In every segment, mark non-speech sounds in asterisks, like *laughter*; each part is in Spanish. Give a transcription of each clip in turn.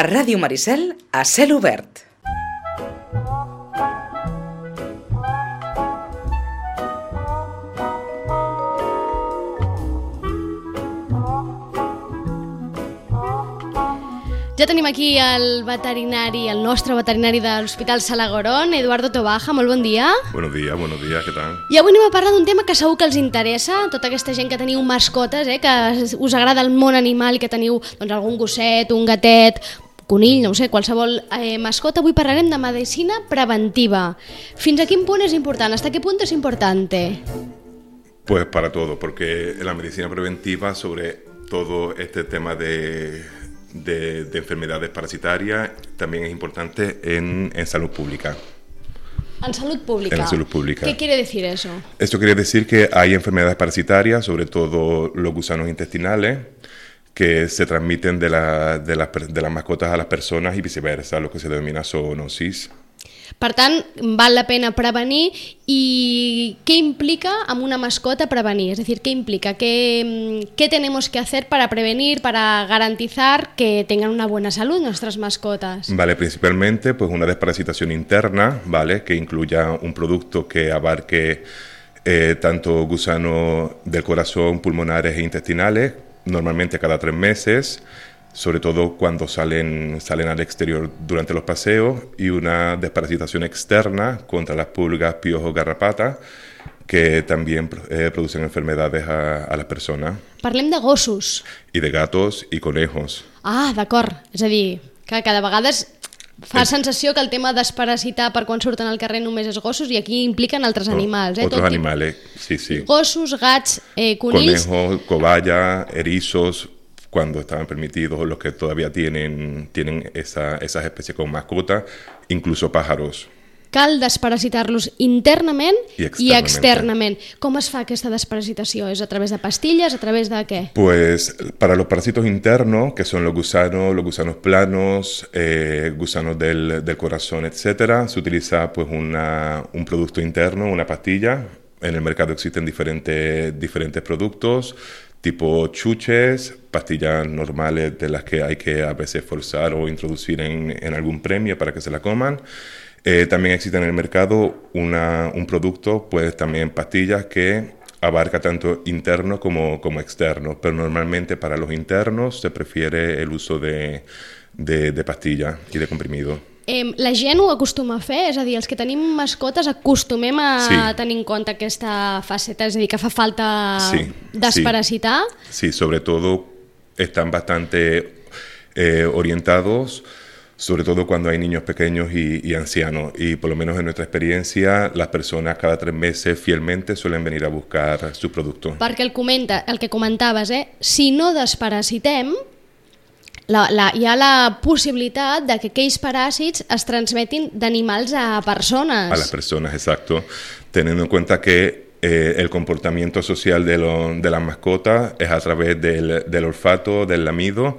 A Ràdio Maricel, a cel obert. Ja tenim aquí el veterinari, el nostre veterinari de l'Hospital Salagoron, Eduardo Tobaja, molt bon dia. Buenos días, buenos días, ¿qué tal? I avui anem a parlar d'un tema que segur que els interessa, tota aquesta gent que teniu mascotes, eh, que us agrada el món animal i que teniu doncs, algun gosset, un gatet, conill, no ho sé, qualsevol eh, mascota. Avui parlarem de medicina preventiva. Fins a quin punt és important? Hasta qué punto es importante? Pues para todo, porque la medicina preventiva sobre todo este tema de de, de, enfermedades parasitarias también es importante en, en, salud pública. En salud pública. En salud pública. ¿Qué quiere decir eso? Esto quiere decir que hay enfermedades parasitarias, sobre todo los gusanos intestinales, que se transmiten de, la, de, las, de las mascotas a las personas y viceversa, lo que se denomina zoonosis. Per tant, val la pena prevenir i què implica amb una mascota prevenir? És a dir, què implica? ¿Qué, ¿Qué tenemos que hacer para prevenir, para garantizar que tengan una buena salud nuestras mascotas? Vale, principalmente pues una desparasitación interna, ¿vale? Que incluya un producto que abarque eh, tanto gusanos del corazón, pulmonares e intestinales, normalmente cada tres meses, sobre todo cuando salen, salen al exterior durante los paseos, y una desparasitación externa contra las pulgas, piojos, garrapatas, que también eh, producen enfermedades a, a las persones. Parlem de gossos. I de gatos i conejos. Ah, d'acord. És a dir, que cada vegada fa sensació que el tema desparasitar per quan surten al carrer només és gossos i aquí impliquen altres animals. Eh? Otros Tot animales, sí, sí. Gossos, gats, eh, conills... Conejos, cobaya, erizos, cuando estaban permitidos, los que todavía tienen, tienen esa, esas especies como mascota, incluso pájaros. Cal desparasitar-los internament i externament. i externament. Com es fa aquesta desparasitació? ¿Es a través de pastillas? ¿A través de qué? Pues para los parásitos internos, que son los gusanos, los gusanos planos, eh, gusanos del, del, corazón, etcétera, se utiliza pues una, un producto interno, una pastilla. En el mercado existen diferentes, diferentes productos tipo chuches, pastillas normales de las que hay que a veces forzar o introducir en, en algún premio para que se la coman. Eh, también existe en el mercado una, un producto, pues también pastillas que abarca tanto interno como, como externo, pero normalmente para los internos se prefiere el uso de, de, de pastillas y de comprimido. Eh, la gent ho acostuma a fer? És a dir, els que tenim mascotes acostumem a sí. tenir en compte aquesta faceta, és a dir, que fa falta sí, desparasitar? Sí. sí, sobre todo están bastante eh, orientados sobre todo cuando hay niños pequeños y, y, ancianos. Y por lo menos en nuestra experiencia, las personas cada tres meses fielmente suelen venir a buscar su producto. Perquè el, comenta, el que comentaves, eh? si no desparasitem, la, la, hi ha la possibilitat de que aquells paràsits es transmetin d'animals a persones. A les persones, exacto. Teniendo en cuenta que eh, el comportamiento social de, lo, de las mascotas es a través del, del olfato, del lamido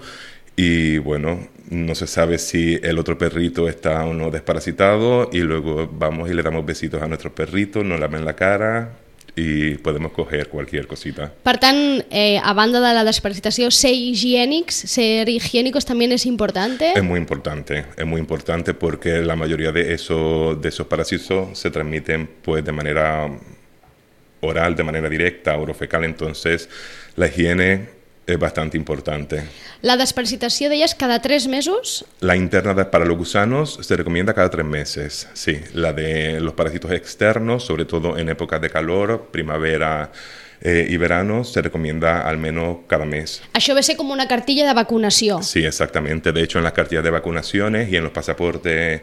y bueno, no se sabe si el otro perrito está o no desparasitado y luego vamos y le damos besitos a nuestros perritos, nos lamen la cara y podemos coger cualquier cosita. Per tant, eh, a banda de la desparasitació, ser higiénicos, ser higiénicos también es importante. Es muy importante, es muy importante porque la mayoría de, eso, de esos parásitos se transmiten pues de manera oral, de manera directa, orofecal, entonces la higiene es bastante importante. La desparasitació, deies, cada tres mesos? La interna de, para los gusanos se recomienda cada tres meses, sí. La de los parásitos externos, sobre todo en épocas de calor, primavera eh, y verano, se recomienda al menos cada mes. Això ve ser com una cartilla de vacunació. Sí, exactamente. De hecho, en las cartillas de vacunaciones y en los pasaportes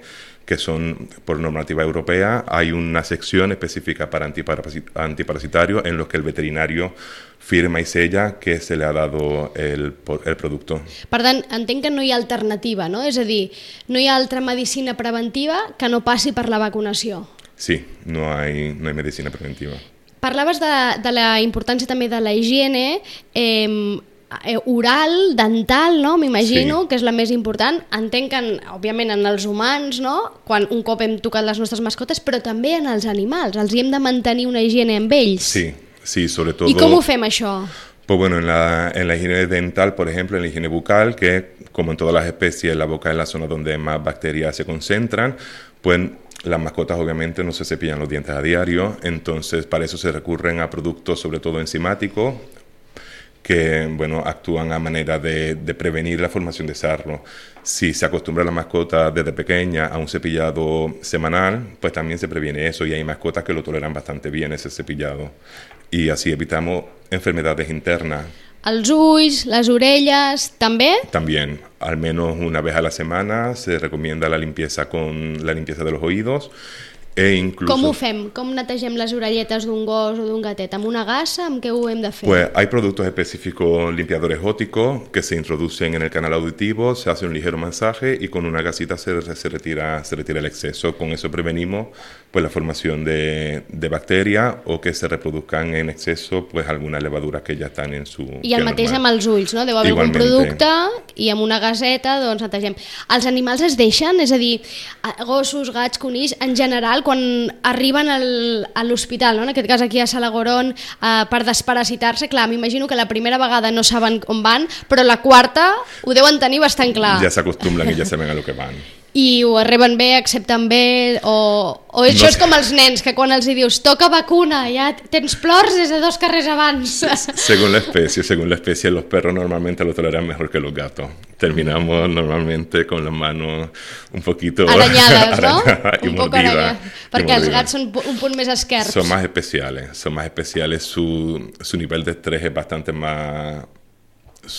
que son por normativa europea, hay una sección específica para antiparasitarios en los que el veterinario firma i sella que se le ha dado el, el producte. Per tant, entenc que no hi ha alternativa, no? És a dir, no hi ha altra medicina preventiva que no passi per la vacunació. Sí, no hay, no hay medicina preventiva. Parlaves de, de la importància també de la higiene, Eh, oral, dental, no? m'imagino, sí. que és la més important. Entenc que, en, òbviament, en els humans, no? quan un cop hem tocat les nostres mascotes, però també en els animals. Els hi hem de mantenir una higiene amb ells. Sí, sí, sobretot... I com ho fem, això? Pues bueno, en la, en la higiene dental, por ejemplo, en la higiene bucal, que como en todas las especies, la boca es la zona donde más bacterias se concentran, pues las mascotas obviamente no se cepillan los dientes a diario, entonces para eso se recurren a productos sobre todo enzimáticos que bueno, actúan a manera de, de, prevenir la formación de sarro. Si se acostumbra la mascota desde pequeña a un cepillado semanal, pues también se previene eso y hay mascotas que lo toleran bastante bien ese cepillado. Y así evitamos enfermedades internas. Els ulls, les orelles, també? También, al menos una vez a la semana se recomienda la limpieza con la limpieza de los oídos e incluso... Com ho fem? Com netegem les orelletes d'un gos o d'un gatet? ¿Amb una gasa? Amb ho hem de fer? Pues hay productos específicos limpiadores óticos que se introducen en el canal auditivo, se hace un ligero masaje y con una gasita se, se retira, se retira el exceso. Con eso prevenimos pues la formación de, de bacterias o que se reproduzcan en exceso pues algunas levaduras que ya están en su... I el mateix amb els ulls, no? Deu haver algun producte i amb una gaseta doncs netegem. Els animals es deixen? És a dir, gossos, gats, conills, en general, quan arriben al, a l'hospital, no? en aquest cas aquí a Salagoron, eh, per desparasitar-se, clar, m'imagino que la primera vegada no saben on van, però la quarta ho deuen tenir bastant clar. Ja s'acostumbren i ja saben a lo que van. *laughs* I ho arriben bé, accepten bé, o, o això no és com els nens, que quan els hi dius toca vacuna, ja tens plors des de dos carrers abans. *laughs* Según la especie, según la especie, los perros normalmente lo toleran mejor que los gatos. Terminamos normalmente con las manos un poquito arañadas, ¿no? *laughs* y un poco mordidas. Perquè els gats són un punt més esquerps. Son más especiales, son más especiales. Su, su nivel de estrés es bastante más,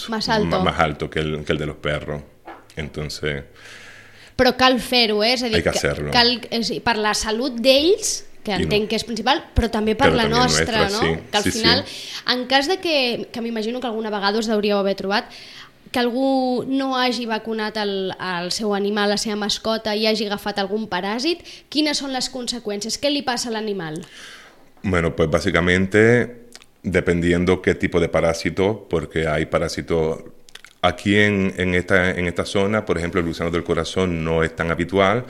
más alto, más, alto que, el, que el de los perros. Entonces... Però cal fer-ho, eh? És a dir, que cal, és, per la salut d'ells, que entenc que és principal, però també per Però la també nostra, nuestra, no? sí. Que al Sí, final, sí. en cas de que, que m'imagino que alguna vegada us hauríeu haver trobat, que algú no hagi vacunat el, el seu animal, la seva mascota, i hagi agafat algun paràsit, quines són les conseqüències? Què li passa a l'animal? Bueno, pues básicamente dependiendo qué tipo de parásito, porque hay parásitos aquí en, en, esta, en esta zona, por ejemplo, el gusano del corazón no es tan habitual,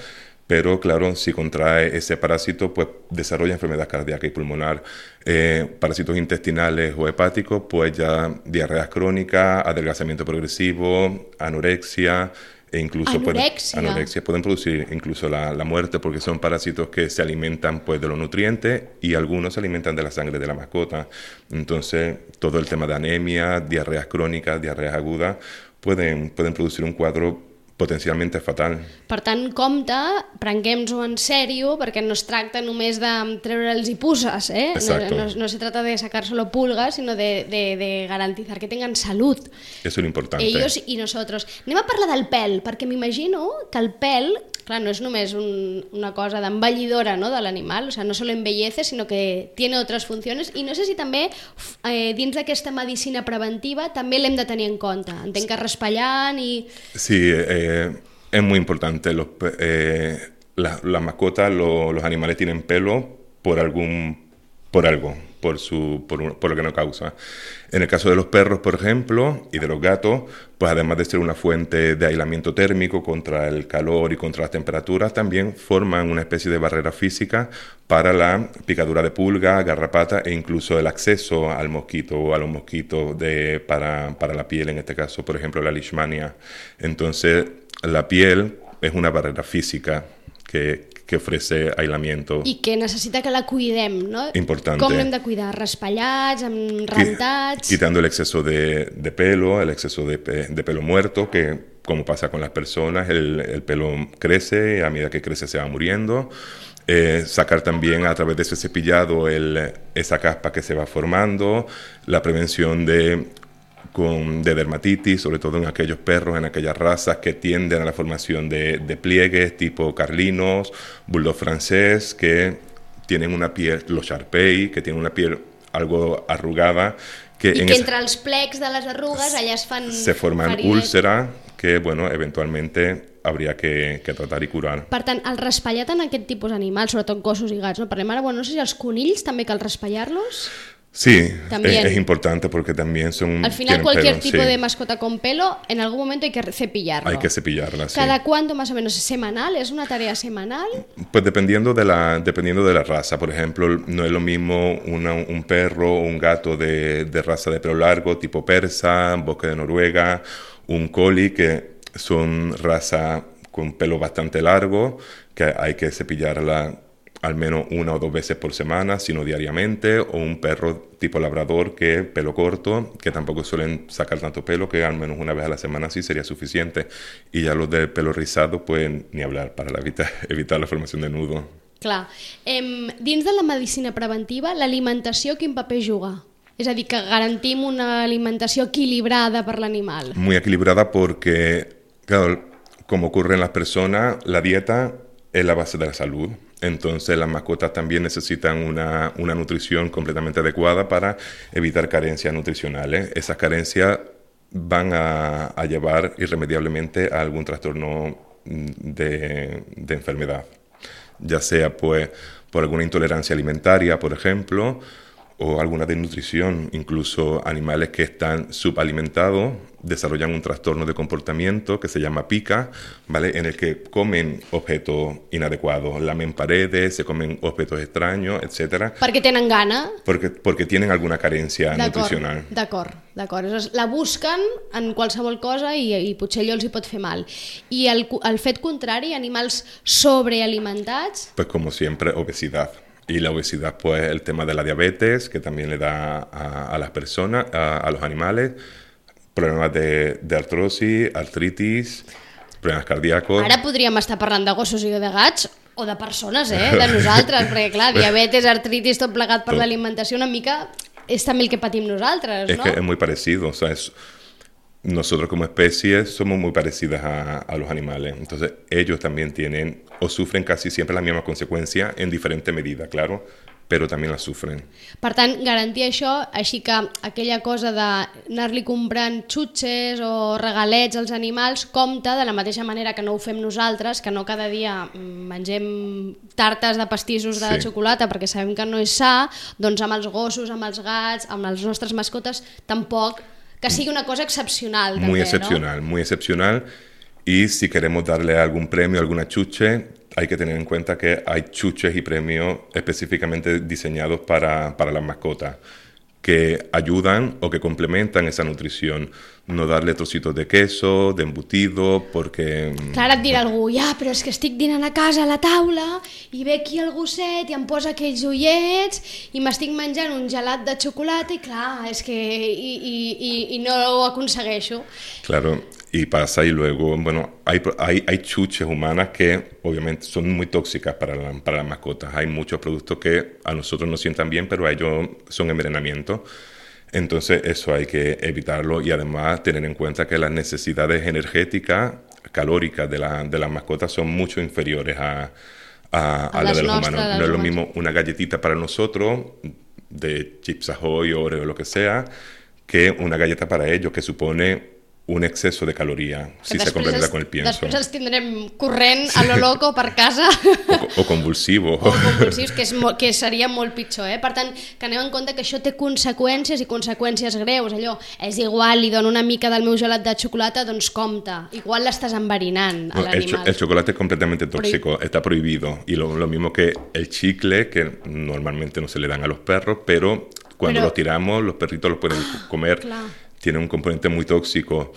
pero claro, si contrae ese parásito, pues desarrolla enfermedad cardíaca y pulmonar. Eh, parásitos intestinales o hepáticos, pues ya diarreas crónicas, adelgazamiento progresivo, anorexia, e incluso Anorexia. Pueden, anorexia pueden producir incluso la, la, muerte porque son parásitos que se alimentan pues de los nutrientes y algunos se alimentan de la sangre de la mascota. Entonces, todo el tema de anemia, diarreas crónicas, diarreas agudas, pueden, pueden producir un cuadro potencialment fatal. Per tant, compte, prenguem-nos-ho en sèrio, perquè no es tracta només de treure'ls i puces, eh? No, no, no, se trata de sacar solo pulgas, sino de, de, de garantizar que tengan salud. Eso es lo importante. Ellos y nosotros. Anem a parlar del pèl, perquè m'imagino que el pèl, clar, no és només un, una cosa d'embellidora no, de l'animal, o sea, no solo embellece, sino que tiene otras funciones, i no sé si també eh, dins d'aquesta medicina preventiva també l'hem de tenir en compte. Entenc que raspallant i... Sí, eh, es muy importante. Los, eh, las la mascotas, lo, los animales tienen pelo por algún, por algo, por su, por, por, lo que no causa. En el caso de los perros, por ejemplo, y de los gatos, pues además de ser una fuente de aislamiento térmico contra el calor y contra las temperaturas, también forman una especie de barrera física para la picadura de pulga, garrapata e incluso el acceso al mosquito o a los mosquitos de, para, para la piel, en este caso, por ejemplo, la leishmania. Entonces, la piel es una barrera física que, que ofrece aislamiento. I que necessita que la cuidem, ¿no? Importante. Com l'hem de cuidar? Raspallats, amb rentats... Quitando el exceso de, de pelo, el exceso de, de, pelo muerto, que como pasa con las personas, el, el pelo crece, a medida que crece se va muriendo. Eh, sacar también a través de ese cepillado el, esa caspa que se va formando, la prevención de con, de dermatitis, sobre todo en aquellos perros, en aquellas razas que tienden a la formación de, de pliegues tipo carlinos, bulldog francés, que tienen una piel, los Sharpei, que tienen una piel algo arrugada. Que I en que esa, entre els plecs de les arrugues allà es fan se forman ferides. úlceras que, bueno, eventualmente habría que, que tratar i curar. Per tant, el raspallat en aquest tipus d'animals, sobretot gossos i gats, no? Parlem ara, bueno, no sé si els conills també cal raspallar-los? Sí, También. es, es importante porque también son... Al final cualquier pelo, tipo sí. de mascota con pelo, en algún momento hay que cepillarlo. Hay que cepillarla, sí. ¿Cada cuánto más o menos? ¿Semanal? ¿Es una tarea semanal? Pues dependiendo de, la, dependiendo de la raza. Por ejemplo, no es lo mismo una- un perro o un gato de, de raza de pelo largo, tipo persa, bosque de Noruega, un collie, que son raza con pelo bastante largo, que hay que cepillarla al menos una o dos veces por semana, sino diariamente, o un perro tipo labrador que es pelo corto, que tampoco suelen sacar tanto pelo, que al menos una vez a la semana sí sería suficiente. Y ya los de pelo rizado, pues ni hablar para la evita- *laughs* evitar la formación de nudo. Clar. Em, dins de la medicina preventiva, l'alimentació quin paper juga? A dir, que garantim una alimentació equilibrada per l'animal. Muy equilibrada porque, claro, como ocurre en las personas, la dieta es la base de la salud. Entonces las mascotas también necesitan una, una nutrición completamente adecuada para evitar carencias nutricionales. Esas carencias van a, llevar irremediablemente a algún trastorno mm, de, de enfermedad, ya sea pues por alguna intolerancia alimentaria, por ejemplo, o alguna desnutrición, incluso animales que están subalimentados desarrollan un trastorno de comportamiento que se llama pica, ¿vale? En el que comen objetos inadecuados, lamen paredes, se comen objetos extraños, etcétera, Perquè tenen gana. porque, porque tienen alguna carencia D'acord, nutricional. d'acord, d'acord. La busquen en qualsevol cosa i, i potser allò els hi pot fer mal. I el, el fet contrari, animals sobrealimentats, Pues como siempre, obesidad. Y la obesidad, pues el tema de la diabetes, que también le da a, a las personas, a, a los animales, problemas de, de artrosis, artritis, problemas cardíacos. Ara podríem estar parlant de gossos i de gats o de persones, eh? de nosaltres, perquè *laughs* clar, diabetes, artritis, tot plegat per l'alimentació una mica és també el que patim nosaltres, Es no? que es muy parecido, o sea, es- nosotros como especie somos muy parecidas a, a los animales, entonces ellos también tienen o sufren casi siempre las mismas consecuencias en diferente medida, claro, pero también las sufren. Per tant, garantir això, així que aquella cosa d'anar-li comprant xutxes o regalets als animals compta de la mateixa manera que no ho fem nosaltres, que no cada dia mengem tartes de pastissos de Sí. xocolata perquè sabem que no és sa, doncs amb els gossos, amb els gats, amb les nostres mascotes, tampoc que sigui una cosa excepcional. muy excepcional, muy excepcional. Y si queremos darle algún premio, alguna chuche, hay que tener en cuenta que hay chuches y premios específicamente diseñados para, para las mascotas, que ayudan o que complementan esa nutrición. No darle trocitos de queso, de embutido, porque... No? Clar, et dirà algú, ja, però és que estic dinant a casa a la taula i ve aquí el gosset i em posa aquells ullets i m'estic menjant un gelat de xocolata i clar, és que... i, i, i, i no ho aconsegueixo. Claro, y pasa y luego, bueno, hay, hay, hay chuches humanas que obviamente son muy tóxicas para, la- para las mascotas. Hay muchos productos que a nosotros nos sientan bien, pero a ellos son envenenamiento. Entonces eso hay que evitarlo y además tener en cuenta que las necesidades energéticas, calóricas de, la, de las mascotas son mucho inferiores a, a, A a la las de los humanos. No es lo mismo una galletita para nosotros de Chips Ahoy, Oreo, lo que sea, que una galleta para ellos que supone un exceso de caloría si se complementa con el pienso. Després els tindrem corrent a lo loco per casa *laughs* O, o convulsivo. o convulsius, que, és que seria molt pitjor. Eh? Per tant, que aneu en compte que això té conseqüències i conseqüències greus. Allò, és igual, li dono una mica del meu gelat de xocolata, doncs compte. Igual l'estàs enverinant a No, el, l'animal. el chocolate es completamente tóxico, está prohibido. Y lo, lo mismo que el chicle, que normalmente no se le dan a los perros, pero cuando Pero- los tiramos, los perritos los pueden comer. claro. Tiene un componente muy tóxico.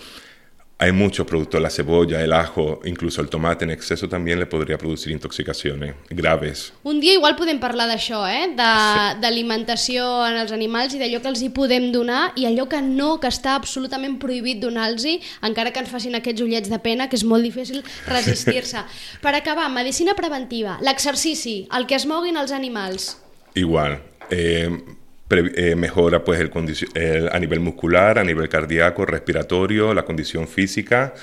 Hay muchos productos, la cebolla, el ajo, incluso el tomate en exceso también le podría producir intoxicaciones graves. Un dia igual podem parlar d'això, eh? De- d'alimentació en els animals i d'allò que els hi podem donar i allò que no, que està absolutament prohibit donar-los, encara que ens facin aquests ullets de pena, que és molt difícil *laughs* resistir-se. Per acabar, medicina preventiva, l'exercici, el que es moguin els animals. Igual, eh, eh, mejora pues el, a nivel muscular, a nivel cardíaco, respiratorio, la condición física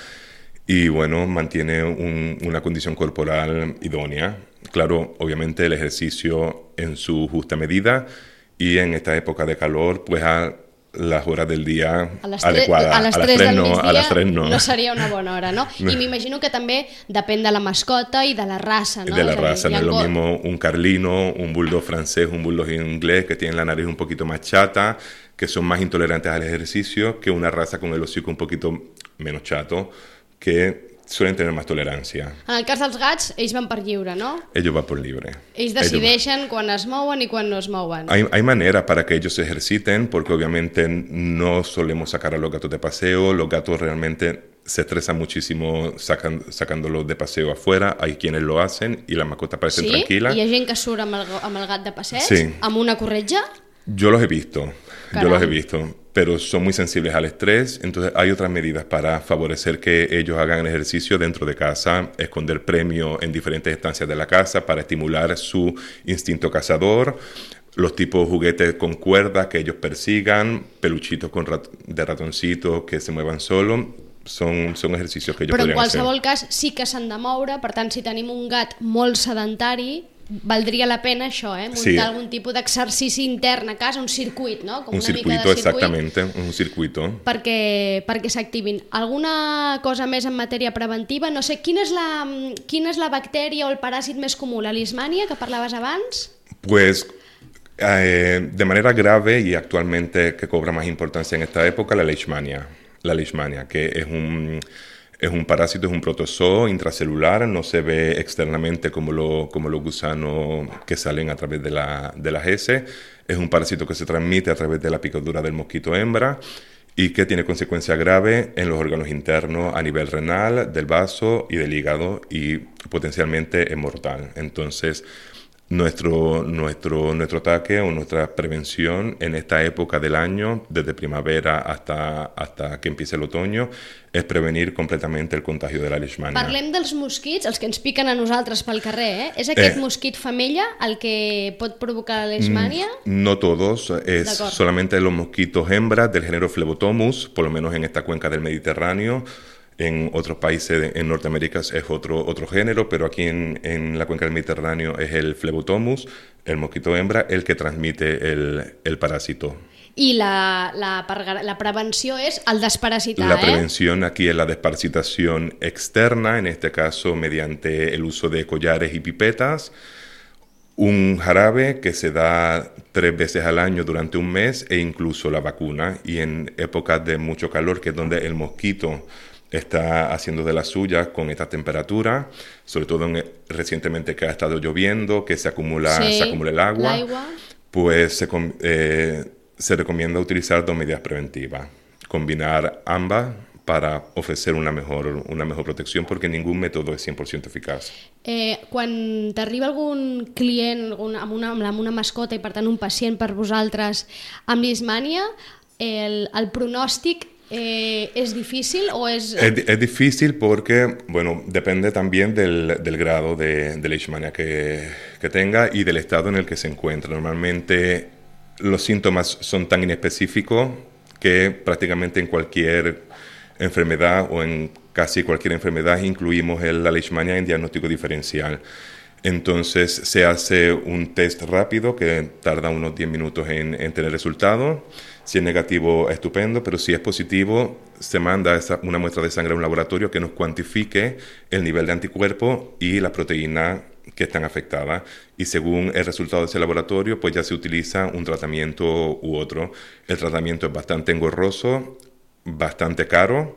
y bueno, mantiene un- una condición corporal idónea. Claro, obviamente el ejercicio en su justa medida y en esta época de calor pues a las horas del día a les adecuadas. a les a las 3 3 del no, a las 3 no. no seria una bona hora, no? I m'imagino que també depèn de la mascota i de la raça, no? de la raza, no es lo mismo un carlino, un bulldog francés, un bulldog inglés que tienen la nariz un poquito más chata, que son más intolerantes al ejercicio, que una raza con el hocico un poquito menos chato, que suelen tener más tolerancia. En el cas dels gats, ells van per lliure, no? Ellos van por libre. Ells decideixen quan es mouen i quan no es mouen. Hay, hay maneras para que ellos se ejerciten, porque obviamente no solemos sacar a los gatos de paseo. Los gatos realmente se estresan muchísimo sacan, sacándolos de paseo afuera. Hay quienes lo hacen y las mascotas parecen Sí? tranquilas. Hi ha gent que surt amb el, amb el gat de passeig, Sí. amb una corretja, Yo los he visto, yo Caray. los he visto, pero son muy sensibles al estrés, entonces hay otras medidas para favorecer que ellos hagan ejercicio dentro de casa, esconder premios en diferentes estancias de la casa para estimular su instinto cazador, los tipos de juguetes con cuerdas que ellos persigan, peluchitos con rat- de ratoncitos que se muevan solos, son, son ejercicios que ellos però en podrían hacer. qualsevol cas sí que s'han de moure, per tant, si tenim un gat molt sedentari, valdria la pena això, eh? muntar Sí. algun tipus d'exercici intern a casa, un circuit, no? Com Un una mica circuito, de circuit, exactamente, un circuito. perquè, perquè s'activin. Alguna cosa més en matèria preventiva? No sé, quina és, la, quina és la bactèria o el paràsit més comú? La lismània, que parlaves abans? Pues eh, de manera grave y actualmente que cobra más importancia en esta época, la leishmania. La leishmania, que es un, es un parásito, es un protozoo intracelular, no se ve externamente como, lo- como los gusanos que salen a través de, la, de las heces. Es un parásito que se transmite a través de la picadura del mosquito hembra y que tiene consecuencias graves en los órganos internos a nivel renal, del vaso y del hígado y potencialmente es mortal. Entonces, nuestro, nuestro, nuestro ataque o nuestra prevención en esta época del año, desde primavera hasta, hasta que empiece el otoño, es prevenir completamente el contagio de la leishmania. Parlem dels mosquits, els que ens piquen a nosaltres pel carrer, eh? És aquest Eh. mosquit femella el que pot provocar la leishmania? No todos, es solamente los mosquitos hembras del género Phlebotomus, por lo menos en esta cuenca del Mediterráneo. En otros países en Norteamérica es otro, otro género, pero aquí en, en la cuenca del Mediterráneo es el Phlebotomus, el mosquito hembra, el que transmite el, el parásito. I la, la, la prevenció és el desparasitar, La eh? prevención aquí es la desparasitación externa, en este caso mediante el uso de collares y pipetas, un jarabe que se da tres veces al año durante un mes e incluso la vacuna. Y en épocas de mucho calor, que es donde el mosquito está haciendo de la suya con esta temperatura, sobre todo en- recientemente que ha estado lloviendo, que se acumula, Sí, se acumula el agua, l'aigua. pues se, eh, se recomienda utilizar dos medidas preventivas. Combinar ambas para ofrecer una mejor, una mejor protección porque ningún método es 100% eficaz. Eh, quan t'arriba algun client algun, amb, una, amb una mascota i per tant un pacient per vosaltres amb lismània, el, el pronòstic eh, és difícil o. Es, di- es difícil porque, bueno, depende también del, del grado de, de leishmania que, que tenga y del estado en el que se encuentra. Normalmente los síntomas son tan inespecíficos que prácticamente en cualquier enfermedad o en casi cualquier enfermedad incluimos el- la leishmania en diagnóstico diferencial. Entonces se hace un test rápido que tarda unos 10 minutos en, en tener resultado. Si es negativo, estupendo, pero si es positivo, se manda esa- una muestra de sangre a un laboratorio que nos cuantifique el nivel de anticuerpos y la proteína que están afectadas. Y según el resultado de ese laboratorio, pues ya se utiliza un tratamiento u otro. El tratamiento es bastante engorroso, bastante caro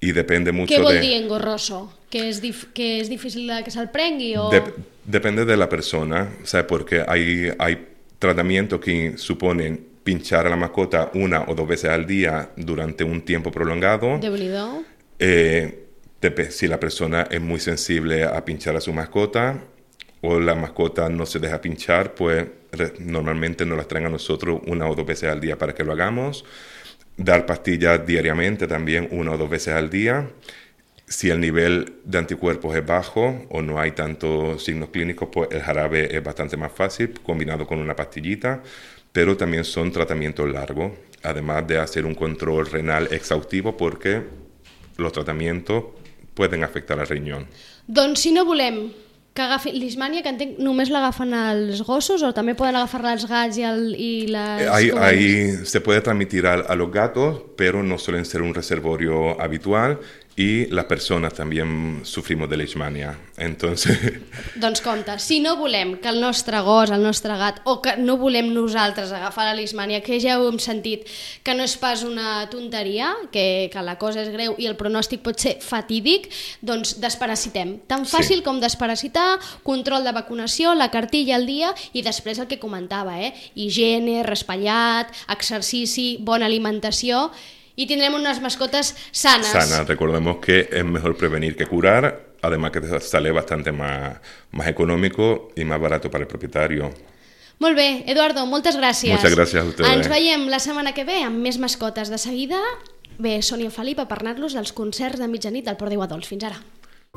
y depende mucho vol de... dir engorroso? Que és, dif que és difícil de que se'l prengui? O... Dep- depende de la persona, ¿sabes? Porque hay, hay tratamientos que suponen pinchar a la mascota una o dos veces al día durante un tiempo prolongado. Déu-n'hi-do. Eh, si la persona es muy sensible a pinchar a su mascota o la mascota no se deja pinchar, pues normalmente nos las traen a nosotros una o dos veces al día para que lo hagamos. Dar pastillas diariamente también una o dos veces al día. Si el nivel de anticuerpos es bajo o no hay tantos signos clínicos, pues el jarabe es bastante más fácil combinado con una pastillita, pero también son tratamientos largos, además de hacer un control renal exhaustivo porque los tratamientos pueden afectar al riñón. Doncs si no volem que agafi l'ismània, que entenc, només l'agafen els gossos o també poden agafar-la els gats i, el, les... Eh, Ahí, ahí se puede transmitir a, a los gatos, pero no suelen ser un reservorio habitual y las personas también sufrimos de leishmania. Entonces, *laughs* Doncs compte, si no volem que el nostre gos, el nostre gat, o que no volem nosaltres agafar la lismània, que ja ho hem sentit, que no és pas una tonteria, que, que la cosa és greu i el pronòstic pot ser fatídic, doncs desparasitem. Tan Sí. fàcil com desparasitar, control de vacunació, la cartilla al dia i després el que comentava, eh? higiene, raspallat, exercici, bona alimentació i tindrem unes mascotes sanes. sana, recordemos que es mejor prevenir que curar, además que te sale bastante más, más económico y más barato para el propietario. Molt bé, Eduardo, moltes gràcies. Muchas gracias a ustedes. Ens veiem la setmana que ve amb més mascotes. De seguida, ve Sònia Felip a parlar-los dels concerts de mitjanit del Port d'Iguadols. Fins ara.